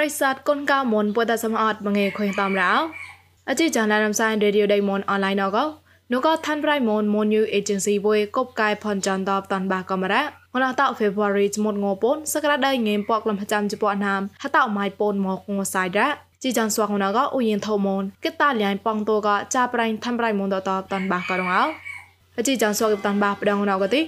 ប្រិស័តគុនកៅមុនពុទ្ធសមអត់មងេខុញតាមរោអជីចានឡានសៃរេឌីយោដេមុនអនឡាញណកោនោះក៏ថាន់ប្រៃមុនមុន new agency បុយកົບកាយផនចាន់តបតាន់បាកាមេរ៉ាងនត February ចមុតងពូនសក្តាដៃងេមពកលំចាំជប៉ុនណាមហតអមៃពូនមកងសៃរ៉ាជីចានស្វាងណកោអ៊ូយិនថោមុនគិតាលៀនប៉ងតូក៏ចាប្រៃថាន់ប្រៃមុនតតតាន់បាក៏រងអោអជីចានស្វាងតាន់បាប្រដងណកទី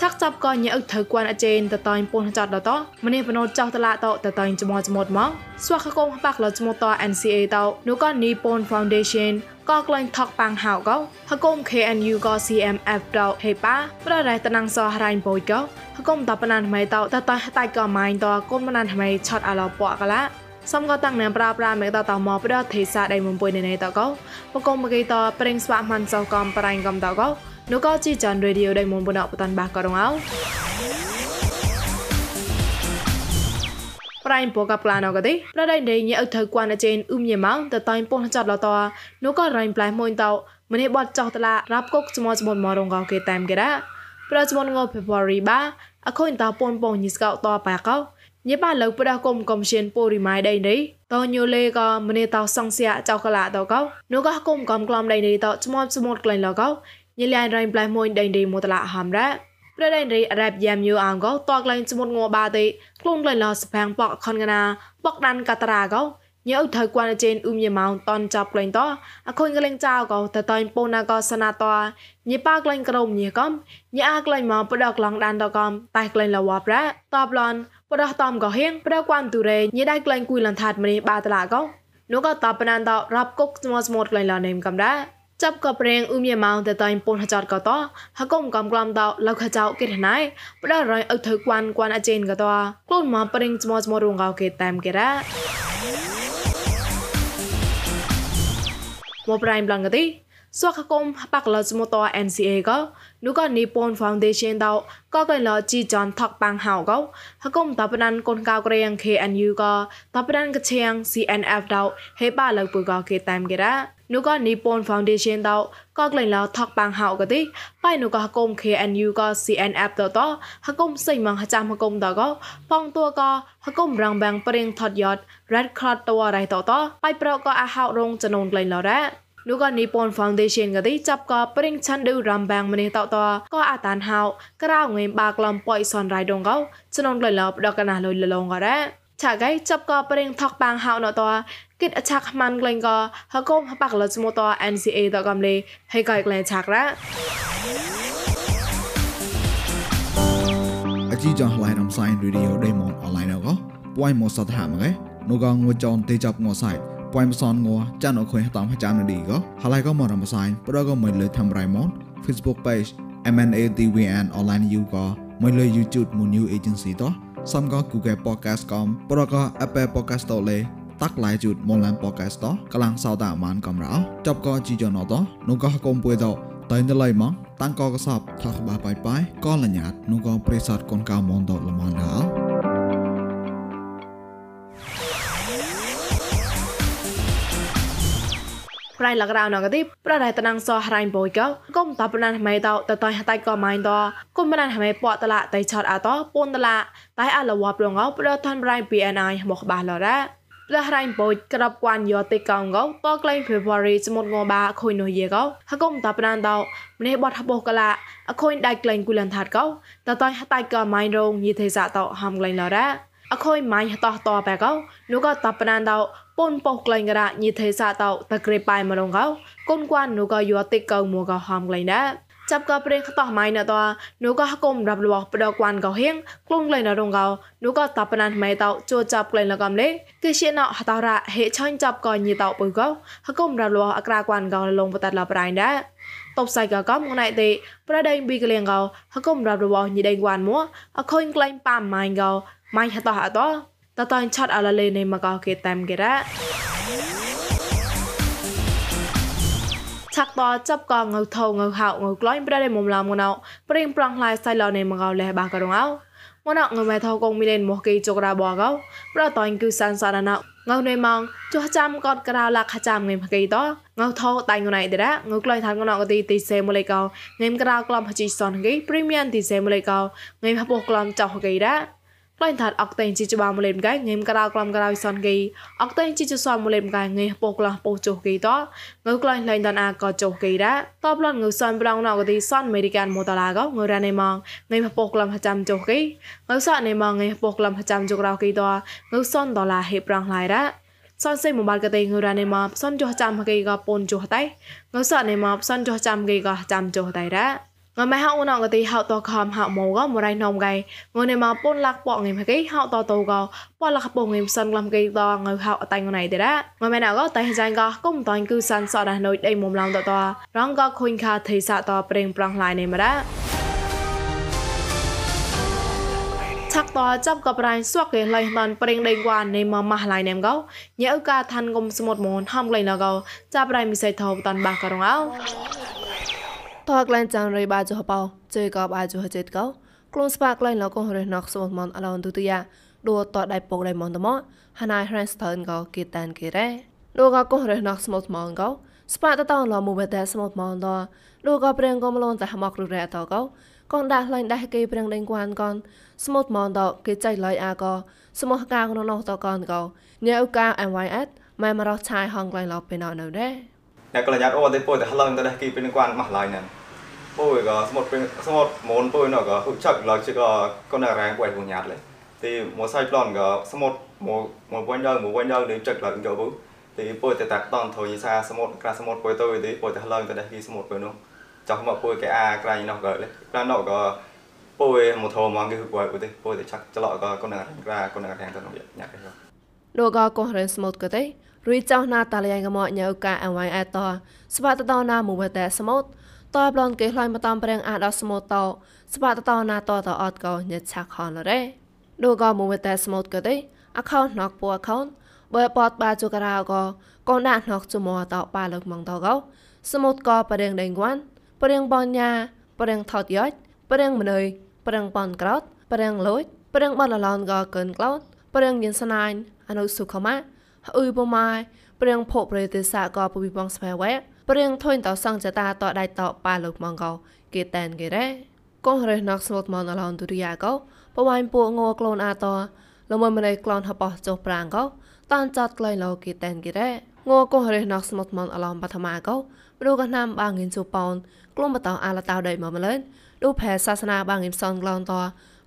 ឆាក់ចាប់ក៏ញ៉ឹកត្រូវគួនអចេនតតៃពូនចតដតម្នេះបណូតចោតឡាតតតៃចមចមតមកស្វាខកងបាក់លចមត NCA តនោះក៏នីពូន Foundation ក៏ក្លែងថកប៉ាំងហៅក៏ហកុំ KNU ក៏ CMF តហេប៉ាប្ររៃតណាំងសរៃបយក៏ហកុំតបណានថ្មីតតតតៃក៏ម៉ៃតគុំបណានថ្មីឆតអាឡពកកឡាសំក៏តាំងណាំប្រាប្រាមេតតមកប្រទេសាដៃមុំពុយនៃតក៏បកុំមកីតប្រេងស្វាមិនសោកំប្រៃកំតក៏ នោះក៏ជីចានរេឌីយោដៃមុំបណបតាន់បាក៏រងអោប្រៃពកប្លាណកទេប្រដៃដេញអើថៅគួនអចេនអ៊ុំញ៉ម៉ងតតៃពងចាត់លតនោះក៏រៃប្លែមួយតោម្នេះបត់ចោះតឡារាប់គុកស្មោស្មមរងកគេតាមគេរ៉ាប្រចមង February បាអខូនតពនពងញីស្កោតបាកោញេបាលើប្រដគុំកំឈៀនពូរីម៉ៃដៃនេះតញូលេក៏ម្នេះតោសងសៀចៅកលាតកោនោះក៏គុំកំក្លំដៃនេះតស្មោស្មោក្លែងលកោ ញិលានរៃប្លែមួយដៃដៃមូតឡាហាំរ៉ាប្រដៃរីរ៉ាប់យ៉ាំយូអងកោតក្លែងស្មុតងបាទេខ្លួនក្លែងឡសផាំងប៉កខនកណាប៉កដានកាតារាកោញើថៅគួនចេនអ៊ុំយម៉ោងតនចាប់ក្លែងតអខុញក្លែងចៅកោតតៃពូណាកោសណាតញិប៉ាក្លែងក្រុមញិកំញិអាក្លែងមកបដកឡងដានតកំតែក្លែងលវប្រាតបឡនបដតំកោហៀងប្រគួនទូរេញិដៃក្លែងគួយលនថាត់មនីបាតឡាកោនោះក៏តបណានតរាប់គុកស្មោស្មោក្លែងលនេមកំដា ចាប់ក៏ប្រេងអ៊ុំយម៉ោងតែតៃពូនហចតក៏តហកុំកំក្លំតលោកខចៅគេណៃបដរយអុធ្វើគួនគួនអចេនក៏តខ្លួនមកប្រេងស្មោស្មោរងកោគេតាមគេរ៉ាមកប្រៃប្លងកទី សួខកុំបាក់លចមត NCA ក៏នោះក៏នីពន Foundation តក៏កៃលជីចនថកបាំងហៅក៏ហកុំតបណានកូនកៅក្រៀង KNU ក៏តបណានកឈៀង CNF តហេបាលើពុក៏គេតាមគេរ៉ានោះក៏នីពន Foundation តក៏ក្លែងឡថកបាំងហៅក៏ទីបៃនោះក៏ហកុំ KNU ក៏ CNF តតហកុំសៃម៉ងហចាំហកុំតក៏ប៉ងតួក៏ហកុំរងបាំងព្រៀងថត់យត់ Red Cross តរៃតតបៃប្រក៏អាហៅរងចនូនក្លែងឡរ៉ា នោះក៏នីពន Foundation ក៏ទីចាប់ក៏ព្រិងឆាន់ឌូរំបាំងម្នេះតតក៏អាតានហៅក្រៅងេបាក្លំប៉ុយសនរៃដងកោចនងក្លែឡបដកណាលុយលងក៏រ៉ាឆាកៃចាប់ក៏ព្រិងថកបាំងហៅណតគិតអឆាក់ម៉ាន់ក្លែងក៏ហកុំបាក់លចមត NCA តកំលេហេកៃក្លែងឆាក់រ៉ាអជីចងឡៃរំសាយរីឌីយោដេម៉ុនអនឡាញក៏ពួយមកសតហាមកឯនោះក៏ងួចនទេចាប់ងសៃ ពួយមិនសនងัวចានអខុយតាមចាំនឌីក៏ហើយក៏មករំសាយប្រក៏មិនលើធ្វើរៃម៉ូត Facebook page MNADWN online you ក៏មិនលើ YouTube មួយ new agency តោះសំក៏ Google podcast កំប្រក៏ Apple podcast តលេតាក់ឡាយជូតមកឡាន podcast តោះកលាំងសោតាអាមានកំរោចប់ក៏ជីយ៉ណតោះនោះក៏កុំពួយតោះតៃណឡៃម៉ងតាំងក៏កសបថាក្បាបាយបាយក៏លញ្ញាតនោះក៏ប្រេសតកូនកៅមនតល្មនដល់ ប្រៃលករៅណកទីប្រដៃតណាំងសហរៃបយកកុំតបណានហមៃតតតៃហតៃក៏ម៉ៃតគុំបណានហមៃពតឡាតៃឆតអតពូនតឡាតៃអលវ៉ាប្រងោប្រថានប្រៃ PNI មកបាឡរ៉ាលះរៃបូចក្របគួនយោតិកងកោតក្លែង February ចមុតងបាខុយនោះយេកោហកុំតបណានតម្នេះបត់ហបោកឡាអខុយដៃក្លែងគូលនថាត់កោតតៃហតៃក៏ម៉ៃរងយីទេសតហំក្លែងឡរ៉ាអខុយម៉ៃតតតបែកោនោះក៏តបណានតពុនប៉ុកក្លែងករញីទេសតោតក្រេប៉ៃមរងកោគុនគួននូក៏យោតិកោមួក៏ហំក្លែងដែរចាប់ក៏ព្រេងខតោះម៉ៃណតនូក៏ហកុំរាប់លបបដកួនក៏ហៀងក្លុងក្លែងរងកោនូក៏តបណានម៉ៃតោជួចាប់ក្លែងលកំលេគឺជាណហតរៈហេឆាញ់ចាប់ក៏ញីតោបើកោហកុំរាប់លបអក្រាគួនកោលងបតឡប្រៃដែរតបសៃកកំងណៃទេប្រដេងប៊ីក្លៀងកោហកុំរាប់លបញីដេងគួនមួអខុញក្លែងប៉ាម៉ៃកោម៉ៃហតោះអតោ តតនឆាត់អលលេនៃមកកោគេតាមគេរ៉ាឆាក់តចាប់កងងើថោងើហៅងើក្លែងប្រដេមុំឡាមងណៅព្រៀងប្រងឡាយសៃឡនៃមកកោលេបាករងអោមណងងើម៉ែថោកងមីលេនមកគេចុករាបកោប្រតនគឺសានសារណៅងើនៃម៉ងចុះចាំកតក្រៅលាក់ខចាំងេមកគេតងើថោតៃងណៃដរងើក្លែងថាងណកទីទីសេមលេកោងេមក្រៅក្លំហជីសនគេព្រីមៀមទីសេមលេកោងេមហពោះក្លំចោះគេរ៉ា ក្លែងថាត់អកតេងជីច្បាមលេមកែងេមក្រៅក្លំក្រៅសនគីអកតេងជីចសមលេមកែងេពកឡោះពោចុះគីតងើក្លែងលែងតានអាក៏ចុះគីដែរតបលនងើសនប្រងណកទីសនអមេរិកានមូតាឡាកងើរ៉ានេម៉ងងេមពកឡំចាំចុះគីងើសនេម៉ងងេពកឡំចាំចុះក្រៅគីតងើសនដុល្លារហេប្រងឡៃដែរសនសេមបាល់កតេងរ៉ានេម៉សនចុះចាំកីក៏ពូនចុះតៃងើសនេម៉សនចុះចាំកីក៏ចាំចុះតៃដែរ ងម៉ែហៅអូនងទីហៅតខំហៅម៉ូក៏មរៃនំកៃងនេមកពនលាក់ពកងេមកៃហៅតតូក៏ពលាក់ពងងេសិនក្លំកៃតងើហៅអតៃងណៃទេរ៉ងម៉ែណៅក៏តៃចាញ់ក៏គុំតាញ់គឺសានសអរណុយដៃមុំឡងតតរងក៏ខុញខាថេសាតប្រេងប្រងឡាយនេមរ៉ឆាក់តចាប់កប្រៃសួកគេឡៃបានប្រេងដេងវ៉ានេមកម៉ាស់ឡៃនេមកោញ៉ៅកាឋានគុំសមុទ្រមនហំក្លែងឡកោចាប់ប្រៃមិសៃថោតាន់បាករងអោ តក្លែងចាំងរីបាចុះបោជើក៏បាចុះចិត្តកោខ្លួនស្បាក្លែងលកោរេណកសមនអឡនទុតិយាដួតដៃពកដៃមនតមហណៃហ្រេស្តើនកោគីតានគេរ៉េដួកកោរេណកស្មតមនកោស្បាតតឡមូបេតស្មតមនតដួកព្រៀងកុំលនតហមករុរ៉េតកោកនដាស់ឡៃដាស់គេព្រៀងដេងគួនកនស្មតមនតគេចៃឡៃអាកោស្មោះកាក្នុងនោះតកនកោញ៉ៅកា MYS ម៉ែមរោះឆាយហងក្លែងឡោពេលណៅនៅដែរ អ្នកកលញ្ញាតអូតែពោតែហឡងទៅដែរគីពេលនឹងគាត់មកឡៃណាពោក៏ស្មុតស្មុតមូនពោណក៏ហុចឹកឡជក៏កូនរ៉ាងពួយពុញាតលេទីមកសៃប្លន់ក៏ស្មុតមកមកវិញដល់មកវិញដល់នឹងចឹកឡើងចូលពុទីពោតែតាក់តនធយសាស្មុតក្រាស្មុតពោទៅទីពោតែហឡងទៅដែរគីស្មុតពោនោះចោះមកពោកែអាក្រៃនោះក៏លេក្រាណោក៏ពោមកធមងគេពួយពុទេពោតែឆាក់ច្រឡក៏កូនរ៉ាងក្រាកូនរ៉ាងទៅនោះញាក់គេលោកក៏កោះរេស្មូតក៏ទេ រីចោណាតាលៀងកមកញ៉ៅកាអវ៉ៃអែតស្បាតតណាមួយតែស្មូតតបឡនគេខ្លាញ់មកតាមប្រេងអាដល់ស្មូតតស្បាតតណាតតអត់ក៏ញ៉ាឆាក់ខនរ៉េលោកក៏មួយតែស្មូតក៏ទេអខោណកពូអខោនបើបតបាជូការ៉ាក៏កូនដាក់ណកជុំតបាលើកម៉ងតក៏ស្មូតក៏ប្រេងដេងគួនប្រេងបញ្ញាប្រេងថតយ៉ចប្រេងម្នើយប្រេងប៉ុនក្រោតប្រេងលួយប្រេងបលឡនក៏កើនក្លោតប្រេងញៀនស្នាញអនុសុខម៉ា អ៊ុយបម៉ាយព្រៀងភពប្រទេសសាក៏ពវិបងស្វែវែព្រៀងធុញតសងចតាតដៃតប៉ាលោកម៉ងកោគេតែនគេរ៉េកោះរេណកស្មតមនអឡនទុរិយាកោបវ៉ៃពួកងក្លូនអាតលមមិនឯក្លូនហបោះចុះប្រាងកោតានចាត់ក្លែងលោគេតែនគេរ៉េងកោះរេណកស្មតមនអឡនបឋមាកោព្រោះកណាំបាងិនជូប៉ោនក្លុំបតោអាលតៅដៃមកម្លែនឌូផែសាសនាបាងិមសនក្លូនត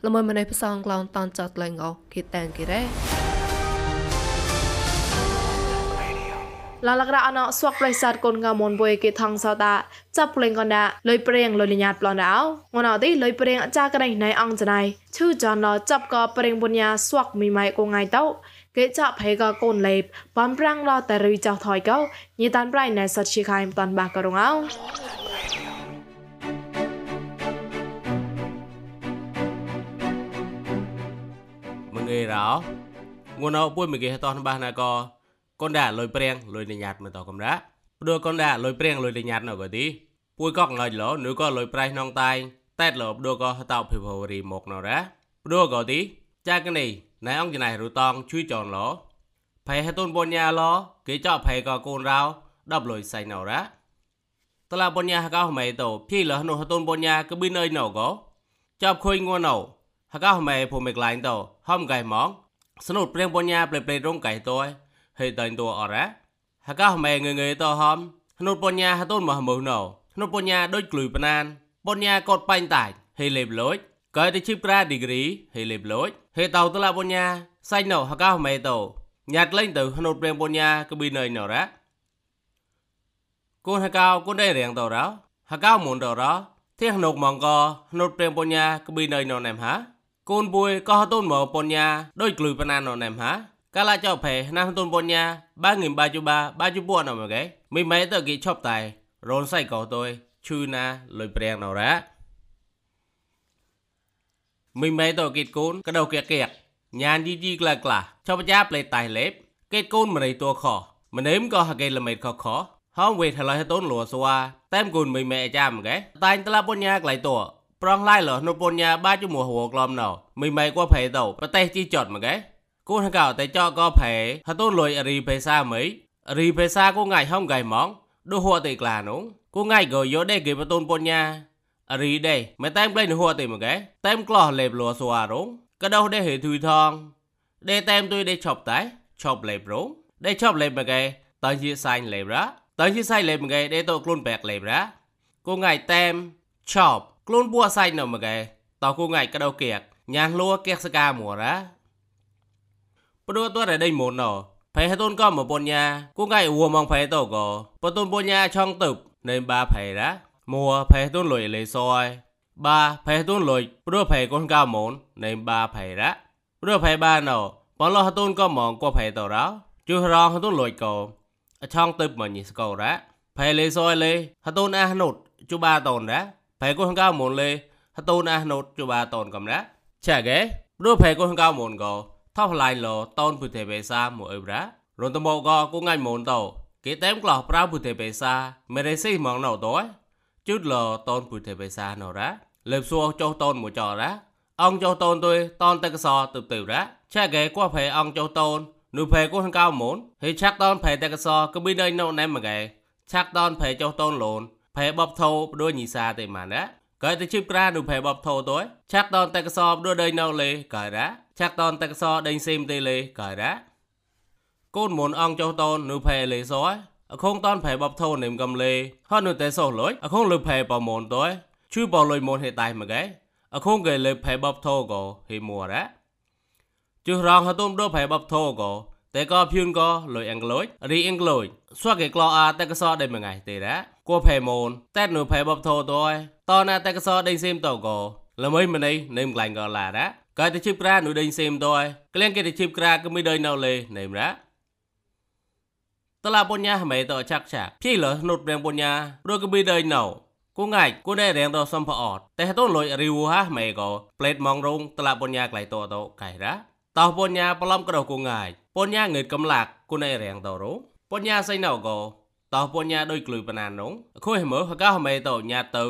លមមិនឯផ្សងក្លូនតានចាត់ក្លែងកោគេតែនគេរ៉េ ឡាលករអណស្វកប្រិស័តកូនកមនបុយគេថងសតាចាប់ភ្លេងកណ្ដាលុយព្រៀងលុយលញ្ញាតប្លន់ដៅងនអទីលុយព្រៀងអាចារ្យកដៃណៃអង្គចណៃឈឺចនឡចាប់កព្រៀងបុញ្ញាស្វកមីម៉ៃកងងៃតោគេចាក់ភេកកូនលេបបំប្រាំងឡតែរីចោថយកោញីតានប្រៃណែសតឈីខៃមតានបាករងអោមងេរោងួនអពុយមគេតោះបាសណាក៏ កូនដាលុយព្រៀងលុយញ៉ាត់មើលតកំរ៉ាព្រោះកូនដាលុយព្រៀងលុយញ៉ាត់នៅក៏ទីពួយកកងឡឡぬក៏លុយប្រៃនងតៃតែតលបដូក៏តោភិភវរីមកណរ៉ាព្រោះក៏ទីចាកនេះណៃអង្គចណៃរូតងជួយចនឡផៃហតុនបញ្ញាឡគេចောက်ផៃក៏កូនរោដប់លុយសៃណរ៉ាតឡាបញ្ញាហកោម៉ៃតោភីលះនោះហតុនបញ្ញាកប៊ីនអីណោក៏ចាប់ខុយងួនណោហកោម៉ៃភូមិក្លែងតោហំកៃម៉ងสนุดเปรียงปัญญาเปลเปลร่งไก่ตัว hei tain tua ora haka hme nge nge to hom hnut ponya hatun ma mu no hnut ponya ដូចក្លុយបណានបញ្ញាកតបាញ់តាច់ហេលេបលូចកើទៅជីបក្រាឌីក្រីហេលេបលូចហេតោតឡាបញ្ញាសាច់ណោហកោមេតោញ៉ាត់លេងទៅ hnut ព្រៀងបញ្ញាកប៊ីណៃណរ៉ាកូនហកោកូនได้រៀងតរហកោមុនតរធានុកមងក hnut ព្រៀងបញ្ញាកប៊ីណៃណណែមហាកូនពួយកោតុនមកបញ្ញាដូចក្លុយបណានណណែមហា កាលាចោផេណាំទុនបញ្ញាបាងិមបាជូបាបាជូពួនអមកេមីម៉ែតគេឈប់តៃរនសៃកោតយឈឺណាលុយព្រៀងណរ៉ាមីម៉ែតគេកូនកដោកៀកៀកញ៉ានជីជីក្លាក្លាចប់ចាប្លេតៃលេបគេកូនមរៃតួខម្នេមក៏ហកេលមេតខខហងវេថឡៃតូនលួស្វាតែមគូនមីម៉ែចាំកែតែងតឡាបញ្ញាក្លៃតួប្រងឡៃលនុបញ្ញាបាជូមួហួក្លំណោមីម៉ែក៏ផេតោប្រទេសជីចតមកែគូនកៅតែចော့ក៏ផែហតុលុយអរីបេសាមីអរីបេសាគូងាយហំកៃម៉ងដូហួតេក្លានោះគូងាយក៏យោដេគេបតុនបញ្ញាអរីដេមិនតែមក្លែងហួតេមកែតែមក្លោះលេបលួសួរងកក៏ដោះដេហេធុយ ព្រោះតរដេញមុនណោផៃហតុនក៏មកពញ្ញាគូកៃអ៊ូមកផៃតក៏បតុនពញ្ញាឆងទៅនៅបាផៃណាមួផៃហតុនលុយលេសយបាផៃហតុនលុយព្រោះផៃកូនកៅមុននៅបាផៃណាព្រោះផៃបានណោបលហតុនក៏មកក៏ផៃតរោជួយរងហតុនលុយក៏ឆងទៅមកញីស្កោណាផៃលេសយលេហតុនអះនុតជូបាតនណាផៃកូនកៅមុនលេហតុនអះនុតជូបាតនកំណាចាកែព្រោះផៃកូនកៅមុនក៏ ថោះឡៃលតនពុទេបេសាមួយអ៊ីប្រារនតមកក៏គូងាយមនតោគេតែមក្លោះប្រាពុទេបេសាមេរេស៊ីមកណោតោជុតលតនពុទេបេសាណូរ៉ាលើបសួរចុះតនមួយចរ៉ាអង្គចុះតនទុយតនតកសទៅទៅរ៉ាឆាកែគួផេអង្គចុះតននូផេគួហង្កៅមនហេឆាក់តនផេតកសក៏ប៊ីដៃណូណែមកែឆាក់តនផេចុះតនលូនផេបបថោដូចញីសាទេម៉ានណាក៏ទៅជិបក្រានូផេបបថោទុយឆាក់តនតកសដូចដៃណូលេក៏រ៉ា ឆាក់តនតកសដេញសេមទេលេក៏រ៉ាកូនមុនអង្គចុះតននូផេលេសយអខងតនផេបបថោនិមកំលេហត់នូតែសោះលុយអខងលុផេបមនទុយជួយបលុយមនហេតៃមកែអខងកែលេផេបបថោក៏ហេមួរ៉ាជុះរងហតុំដូផេបបថោក៏តែក៏ភឿនក៏លុយអង់ក្លុយរីអង់ក្លុយស្វាក់គេក្លោអាតែក៏សដេមួយថ្ងៃទេរ៉ាគួផេមូនតែនូផេបបថោតយតណាតែក៏សដេសេមតក៏ល្មើម្នេះនឹមក្លាញ់ក៏ឡារ៉ា ក៏ទៅជិបក្រានូដេសេមតយក្លៀងគេទៅជិបក្រាក៏មិនដេនៅលេនឹមរ៉ាតឡាបញ្ញាហ្មេតចាក់ចាក់ភីលនុតរៀងបញ្ញារកប៊ីដេនៅគូងាយគូได้រៀងដល់សំផអត់តែតូនលុយរីវហាម៉េក៏ផ្លេតម៉ងរងតឡាបញ្ញាក្លៃតតកៃរ៉ាតោបញ្ញាប្លំក្រគូងាយបញ្ញាងើតកំឡាក់គូនៃរៀងតរងបញ្ញាសៃណៅក៏តោបញ្ញាដូចក្លុយបណានងខុយមើហកោម៉េតញ៉ាទៅ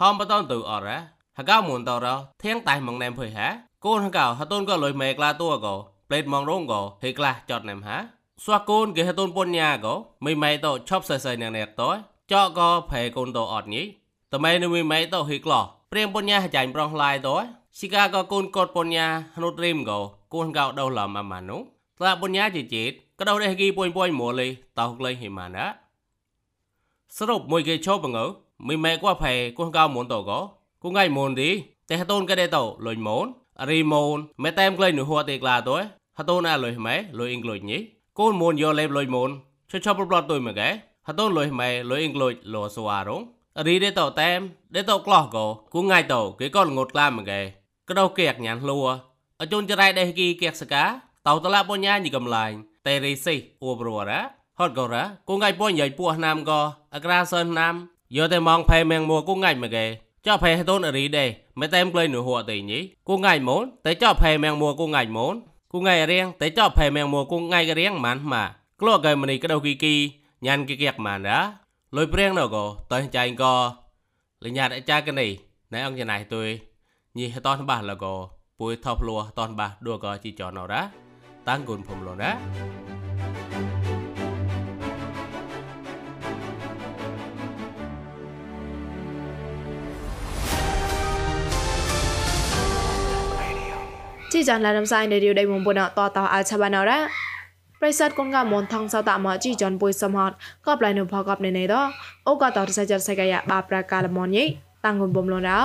ហំបតនទៅអរ៉ាហកោមុនតរធៀងតៃម៉ងណែមភុយហា កូនហកោហតូនក៏លុយម៉េក្លាតួក៏ផ្លេតម៉ងរងក៏ហេក្លាចតណែមហាស្វាកូនគេហតូនបញ្ញាក៏មិនម៉េតឈប់សៃសៃណែណែតចកក៏ប្រែកូនតអត់ញីតម៉ែនៅមីម៉ៃតហិក្លោព្រៀងបញ្ញាចាញ់ប្រងឡាយតស៊ីកាក៏កូនកូនបញ្ញាហនុតរីមក៏កូនកៅដោឡំអាម៉ានុតឡាបញ្ញាជាជាតិក៏ដោដេគីពុយពុយមួលេតោក្លែងហិម៉ាណាសរុបមួយគេឈប់ងើមីម៉ែក៏ផែកូនកៅមុនតក៏គូងៃមុនទីតែហតូនក៏ដេតលុយមុន រីមុនមេតែមក្លែងនោះហួតេក្លាតហតូនអាលុយម៉ែលុយអ៊ីងក្លុយញីកូនមុនយកលេបលុយមុនឈប់ឈប់ប្លត់ទុយមកកែហតូនលុយម៉ែលុយអ៊ីងក្លុយលោសវ៉ារងរីដេតតែមដេតក្លោះក៏គូងាយតគេក៏ងត់ក្លាមកគេក្ដោគៀកញ៉ានលួអជូនចរៃដេគីគៀកសកាតោតឡាបញ្ញាញីកំឡាញតែរីស៊ីអ៊ូប្រវរ៉ាហត់ក៏រ៉ាគូងាយពួនយាយពោះណាមក៏អក្រាសិនណាមយកតែมองផែមៀងមួគូងាយមកគេចោផែតូនរីដេមិនតែមក្ លែងនោះហួតេញីគូងាយមូនតែចោផែមៀងមួគូងាយមូនគូងាយរៀងតែចោផែមៀងមួគូងាយរៀងម៉ាន់ម៉ាក្លោកែមនីក្ដោគីគីញ៉ានគីគៀកម៉ានរ៉ាលុយព្រៀងណក៏តើចាញ់ក៏លញ្ញាតអាចារ្យកនេះណែអង្គចណៃទុយញីតនបាស ជីចនរ៉ាតាំងគុនភុំលរ៉ាជីចានឡារំសាយនៅរីដៃមុំបុណតតអលឆបាណរ៉ាប្រិស័តកូនកមនថងសតមកជីចនពុយសំហតក៏ប្លែនុផកបនៅនេះតអូក៏តរសៃចរសៃកាយបាប្រកាលមនយីតាំងគុនបំលនរោ